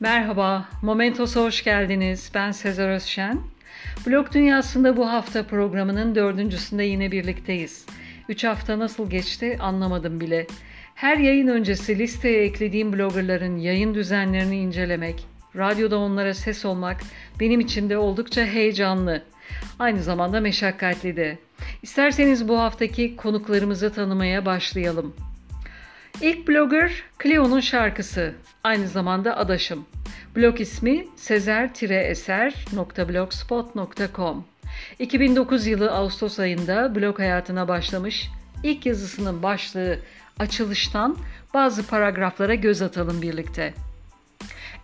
Merhaba, Momentos'a hoş geldiniz. Ben Sezer Özşen. Blog Dünyası'nda bu hafta programının dördüncüsünde yine birlikteyiz. Üç hafta nasıl geçti anlamadım bile. Her yayın öncesi listeye eklediğim bloggerların yayın düzenlerini incelemek, radyoda onlara ses olmak benim için de oldukça heyecanlı. Aynı zamanda meşakkatli de. İsterseniz bu haftaki konuklarımızı tanımaya başlayalım. İlk blogger Cleo'nun şarkısı. Aynı zamanda adaşım. Blog ismi sezer-eser.blogspot.com 2009 yılı Ağustos ayında blog hayatına başlamış. İlk yazısının başlığı açılıştan bazı paragraflara göz atalım birlikte.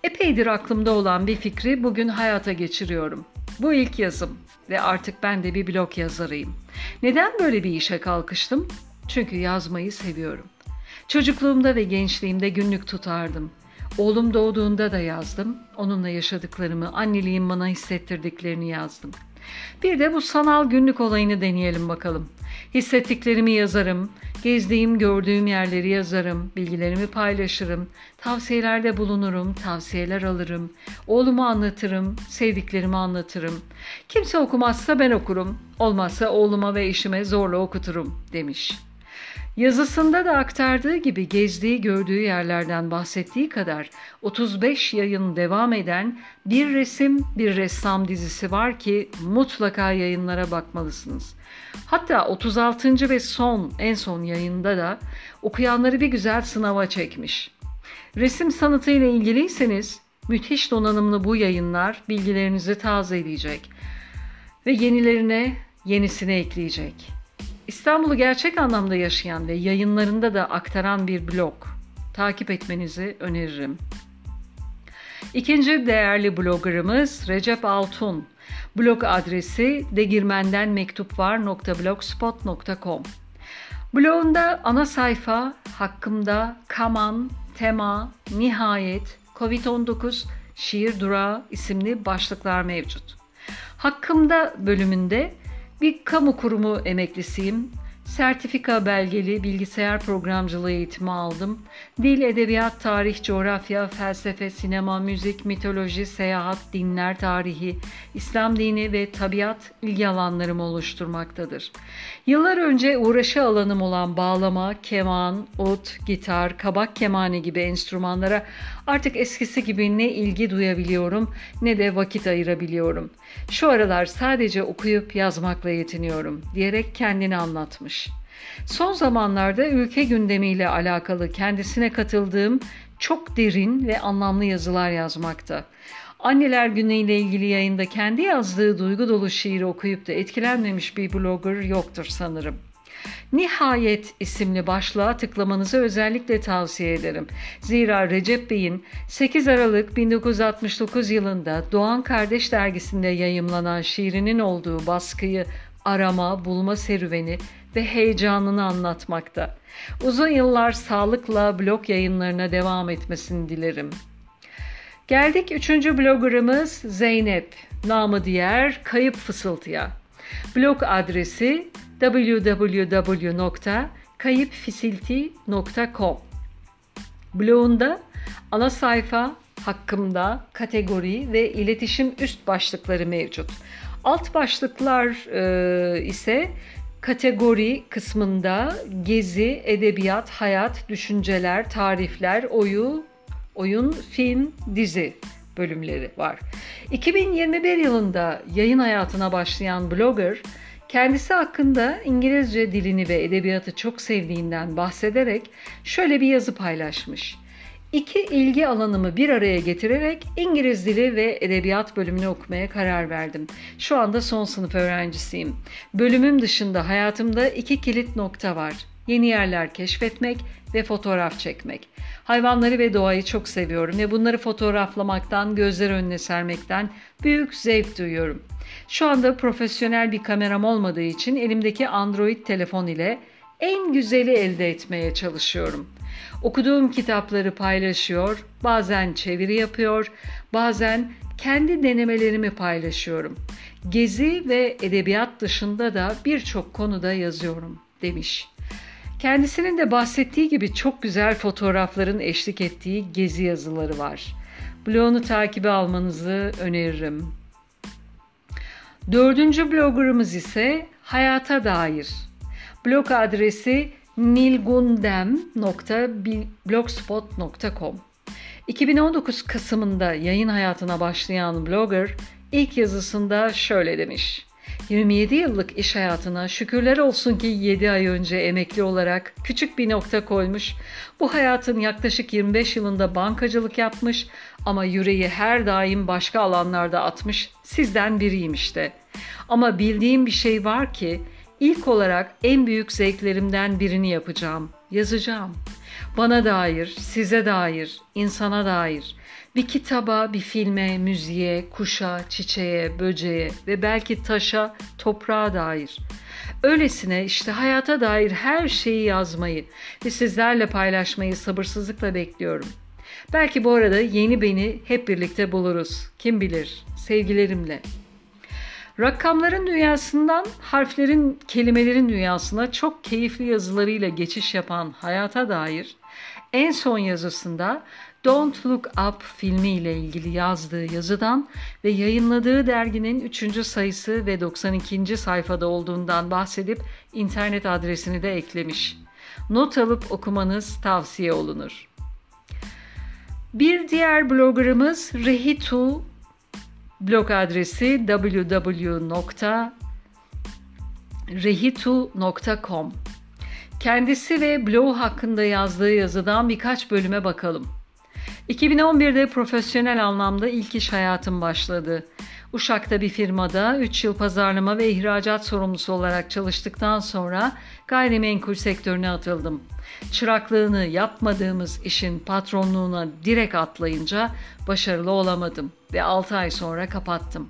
Epeydir aklımda olan bir fikri bugün hayata geçiriyorum. Bu ilk yazım ve artık ben de bir blog yazarıyım. Neden böyle bir işe kalkıştım? Çünkü yazmayı seviyorum. Çocukluğumda ve gençliğimde günlük tutardım. Oğlum doğduğunda da yazdım. Onunla yaşadıklarımı, anneliğin bana hissettirdiklerini yazdım. Bir de bu sanal günlük olayını deneyelim bakalım. Hissettiklerimi yazarım, gezdiğim, gördüğüm yerleri yazarım, bilgilerimi paylaşırım, tavsiyelerde bulunurum, tavsiyeler alırım, oğlumu anlatırım, sevdiklerimi anlatırım. Kimse okumazsa ben okurum, olmazsa oğluma ve eşime zorla okuturum demiş.'' Yazısında da aktardığı gibi gezdiği gördüğü yerlerden bahsettiği kadar 35 yayın devam eden bir resim bir ressam dizisi var ki mutlaka yayınlara bakmalısınız. Hatta 36. ve son en son yayında da okuyanları bir güzel sınava çekmiş. Resim sanatı ile ilgiliyseniz müthiş donanımlı bu yayınlar bilgilerinizi tazeleyecek ve yenilerine yenisini ekleyecek. İstanbul'u gerçek anlamda yaşayan ve yayınlarında da aktaran bir blog. Takip etmenizi öneririm. İkinci değerli bloggerımız Recep Altun. Blog adresi degirmendenmektupvar.blogspot.com Blogunda ana sayfa, hakkımda, kaman, tema, nihayet, Covid-19, şiir durağı isimli başlıklar mevcut. Hakkımda bölümünde bir kamu kurumu emeklisiyim. Sertifika belgeli bilgisayar programcılığı eğitimi aldım. Dil, edebiyat, tarih, coğrafya, felsefe, sinema, müzik, mitoloji, seyahat, dinler tarihi, İslam dini ve tabiat ilgi alanlarımı oluşturmaktadır. Yıllar önce uğraşı alanım olan bağlama, keman, ut, gitar, kabak kemani gibi enstrümanlara artık eskisi gibi ne ilgi duyabiliyorum ne de vakit ayırabiliyorum. Şu aralar sadece okuyup yazmakla yetiniyorum diyerek kendini anlatmış. Son zamanlarda ülke gündemiyle alakalı kendisine katıldığım çok derin ve anlamlı yazılar yazmakta. Anneler Günü ile ilgili yayında kendi yazdığı duygu dolu şiiri okuyup da etkilenmemiş bir blogger yoktur sanırım. Nihayet isimli başlığa tıklamanızı özellikle tavsiye ederim. Zira Recep Bey'in 8 Aralık 1969 yılında Doğan Kardeş dergisinde yayımlanan şiirinin olduğu baskıyı arama, bulma serüveni ve heyecanını anlatmakta. Uzun yıllar sağlıkla blog yayınlarına devam etmesini dilerim. Geldik üçüncü bloggerımız Zeynep, namı diğer Kayıp Fısıltıya. Blog adresi www.kayıpfisilti.com Blogunda ana sayfa, hakkımda, kategori ve iletişim üst başlıkları mevcut. Alt başlıklar e, ise kategori kısmında gezi, edebiyat, hayat, düşünceler, tarifler, oyu, oyun, film, dizi bölümleri var. 2021 yılında yayın hayatına başlayan blogger kendisi hakkında İngilizce dilini ve edebiyatı çok sevdiğinden bahsederek şöyle bir yazı paylaşmış. İki ilgi alanımı bir araya getirerek İngiliz dili ve edebiyat bölümünü okumaya karar verdim. Şu anda son sınıf öğrencisiyim. Bölümüm dışında hayatımda iki kilit nokta var. Yeni yerler keşfetmek ve fotoğraf çekmek. Hayvanları ve doğayı çok seviyorum ve bunları fotoğraflamaktan, gözler önüne sermekten büyük zevk duyuyorum. Şu anda profesyonel bir kameram olmadığı için elimdeki Android telefon ile en güzeli elde etmeye çalışıyorum. Okuduğum kitapları paylaşıyor, bazen çeviri yapıyor, bazen kendi denemelerimi paylaşıyorum. Gezi ve edebiyat dışında da birçok konuda yazıyorum demiş. Kendisinin de bahsettiği gibi çok güzel fotoğrafların eşlik ettiği gezi yazıları var. Blogunu takibi almanızı öneririm. Dördüncü bloggerımız ise hayata dair. Blog adresi nilgundem.blogspot.com 2019 Kasım'ında yayın hayatına başlayan blogger ilk yazısında şöyle demiş. 27 yıllık iş hayatına şükürler olsun ki 7 ay önce emekli olarak küçük bir nokta koymuş. Bu hayatın yaklaşık 25 yılında bankacılık yapmış ama yüreği her daim başka alanlarda atmış. Sizden biriyim işte. Ama bildiğim bir şey var ki ilk olarak en büyük zevklerimden birini yapacağım. Yazacağım. Bana dair, size dair, insana dair bir kitaba, bir filme, müziğe, kuşa, çiçeğe, böceğe ve belki taşa, toprağa dair. Öylesine işte hayata dair her şeyi yazmayı ve sizlerle paylaşmayı sabırsızlıkla bekliyorum. Belki bu arada yeni beni hep birlikte buluruz. Kim bilir? Sevgilerimle. Rakamların dünyasından harflerin, kelimelerin dünyasına çok keyifli yazılarıyla geçiş yapan hayata dair en son yazısında Don't Look Up filmiyle ilgili yazdığı yazıdan ve yayınladığı derginin 3. sayısı ve 92. sayfada olduğundan bahsedip internet adresini de eklemiş. Not alıp okumanız tavsiye olunur. Bir diğer bloggerımız Rehitu blog adresi www.rehitu.com Kendisi ve blog hakkında yazdığı yazıdan birkaç bölüme bakalım. 2011'de profesyonel anlamda ilk iş hayatım başladı. Uşak'ta bir firmada 3 yıl pazarlama ve ihracat sorumlusu olarak çalıştıktan sonra gayrimenkul sektörüne atıldım. Çıraklığını yapmadığımız işin patronluğuna direkt atlayınca başarılı olamadım ve 6 ay sonra kapattım.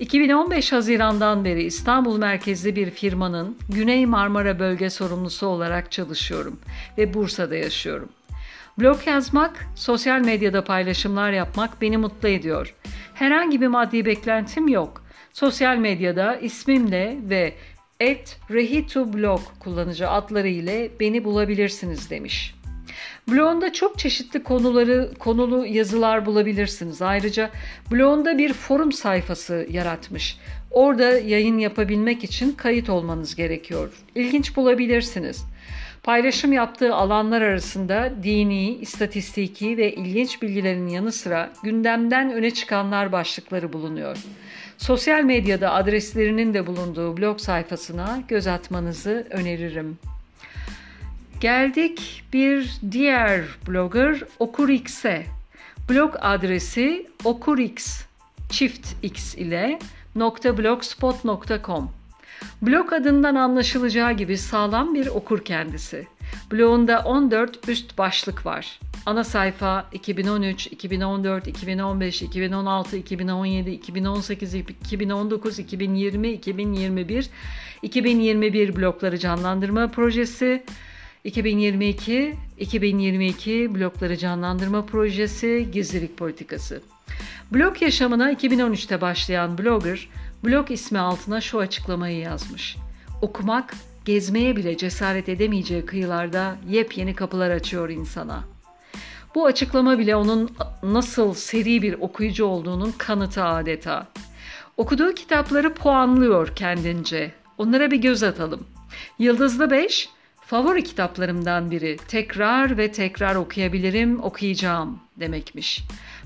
2015 Haziran'dan beri İstanbul merkezli bir firmanın Güney Marmara bölge sorumlusu olarak çalışıyorum ve Bursa'da yaşıyorum. Blog yazmak, sosyal medyada paylaşımlar yapmak beni mutlu ediyor. Herhangi bir maddi beklentim yok. Sosyal medyada ismimle ve et rehitublog kullanıcı adları ile beni bulabilirsiniz demiş. Blogunda çok çeşitli konuları konulu yazılar bulabilirsiniz. Ayrıca blogunda bir forum sayfası yaratmış. Orada yayın yapabilmek için kayıt olmanız gerekiyor. İlginç bulabilirsiniz. Paylaşım yaptığı alanlar arasında dini, istatistiki ve ilginç bilgilerin yanı sıra gündemden öne çıkanlar başlıkları bulunuyor. Sosyal medyada adreslerinin de bulunduğu blog sayfasına göz atmanızı öneririm. Geldik bir diğer blogger Okurx'e. Blog adresi okurx çift x ile .blogspot.com Blog adından anlaşılacağı gibi sağlam bir okur kendisi. Blogunda 14 üst başlık var. Ana sayfa 2013, 2014, 2015, 2016, 2017, 2018, 2019, 2020, 2021, 2021 blokları canlandırma projesi, 2022, 2022 blokları canlandırma projesi, gizlilik politikası. Blog yaşamına 2013'te başlayan blogger, blog ismi altına şu açıklamayı yazmış. Okumak, gezmeye bile cesaret edemeyeceği kıyılarda yepyeni kapılar açıyor insana. Bu açıklama bile onun nasıl seri bir okuyucu olduğunun kanıtı adeta. Okuduğu kitapları puanlıyor kendince. Onlara bir göz atalım. Yıldızlı 5, favori kitaplarımdan biri. Tekrar ve tekrar okuyabilirim, okuyacağım demekmiş.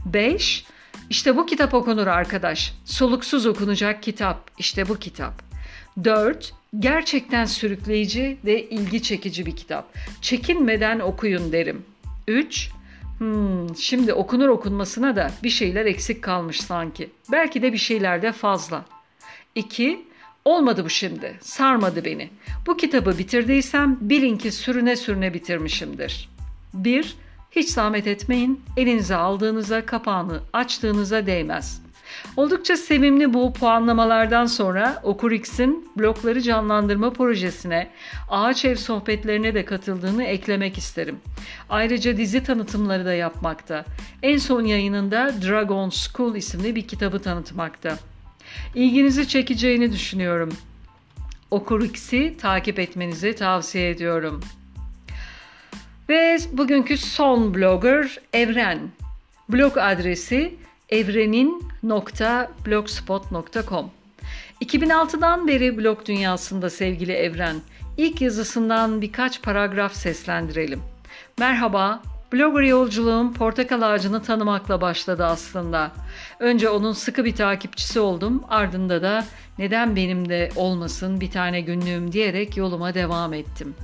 5, işte bu kitap okunur arkadaş. Soluksuz okunacak kitap. İşte bu kitap. 4. Gerçekten sürükleyici ve ilgi çekici bir kitap. Çekinmeden okuyun derim. 3. Hmm, şimdi okunur okunmasına da bir şeyler eksik kalmış sanki. Belki de bir şeyler de fazla. 2. Olmadı bu şimdi. Sarmadı beni. Bu kitabı bitirdiysem bilin ki sürüne sürüne bitirmişimdir. 1. Hiç zahmet etmeyin. Elinize aldığınıza, kapağını açtığınıza değmez. Oldukça sevimli bu puanlamalardan sonra Okurix'in blokları canlandırma projesine Ağaç Ev sohbetlerine de katıldığını eklemek isterim. Ayrıca dizi tanıtımları da yapmakta. En son yayınında Dragon School isimli bir kitabı tanıtmakta. İlginizi çekeceğini düşünüyorum. Okurix'i takip etmenizi tavsiye ediyorum. Ve bugünkü son blogger Evren. Blog adresi evrenin.blogspot.com 2006'dan beri blog dünyasında sevgili Evren. İlk yazısından birkaç paragraf seslendirelim. Merhaba, blogger yolculuğum portakal ağacını tanımakla başladı aslında. Önce onun sıkı bir takipçisi oldum, ardında da neden benim de olmasın bir tane günlüğüm diyerek yoluma devam ettim.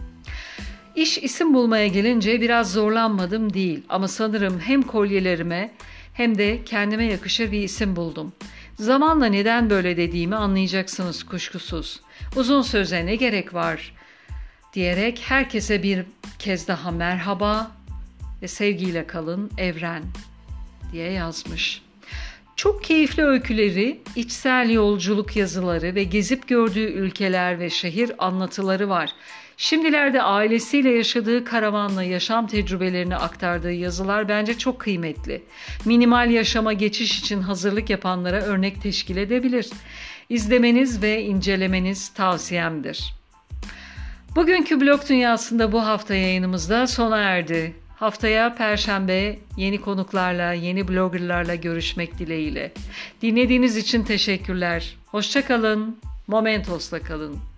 İş isim bulmaya gelince biraz zorlanmadım değil ama sanırım hem kolyelerime hem de kendime yakışır bir isim buldum. Zamanla neden böyle dediğimi anlayacaksınız kuşkusuz. Uzun söze ne gerek var diyerek herkese bir kez daha merhaba ve sevgiyle kalın evren diye yazmış. Çok keyifli öyküleri, içsel yolculuk yazıları ve gezip gördüğü ülkeler ve şehir anlatıları var. Şimdilerde ailesiyle yaşadığı karavanla yaşam tecrübelerini aktardığı yazılar bence çok kıymetli. Minimal yaşama geçiş için hazırlık yapanlara örnek teşkil edebilir. İzlemeniz ve incelemeniz tavsiyemdir. Bugünkü blog dünyasında bu hafta yayınımızda sona erdi. Haftaya Perşembe yeni konuklarla, yeni bloggerlarla görüşmek dileğiyle. Dinlediğiniz için teşekkürler. Hoşçakalın, Momentos'la kalın.